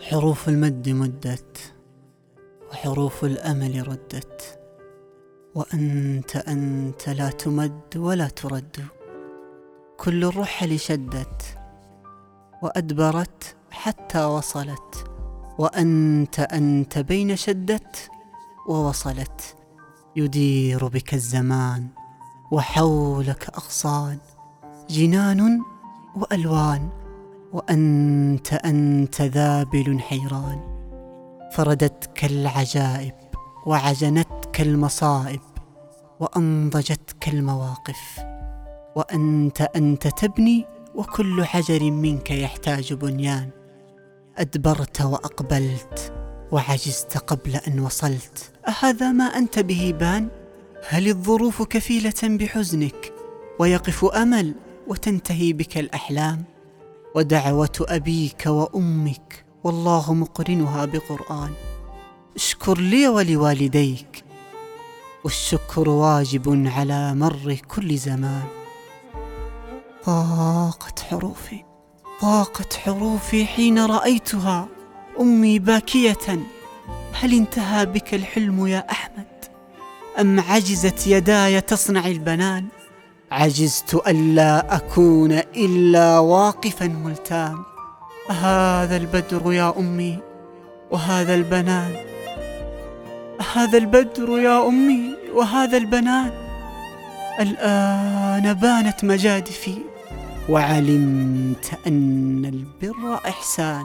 حروف المد مدت وحروف الأمل ردت وأنت أنت لا تمد ولا ترد. كل الرحل شدت وأدبرت حتى وصلت وأنت أنت بين شدت ووصلت. يدير بك الزمان وحولك أغصان جنان وألوان. وأنت أنت ذابل حيران. فردتك العجائب وعجنتك المصائب وأنضجتك المواقف. وأنت أنت تبني وكل حجر منك يحتاج بنيان. أدبرت وأقبلت وعجزت قبل أن وصلت. أهذا ما أنت به بان؟ هل الظروف كفيلة بحزنك؟ ويقف أمل وتنتهي بك الأحلام؟ ودعوة أبيك وأمك والله مقرنها بقرآن. اشكر لي ولوالديك والشكر واجب على مر كل زمان. ضاقت حروفي ضاقت حروفي حين رأيتها أمي باكية. هل انتهى بك الحلم يا أحمد؟ أم عجزت يداي تصنع البنان؟ عجزت ألا أكون إلا واقفا ملتام. هذا البدر يا أمي وهذا البنان. هذا البدر يا أمي وهذا البنان. الآن بانت مجادفي وعلمت أن البر إحسان.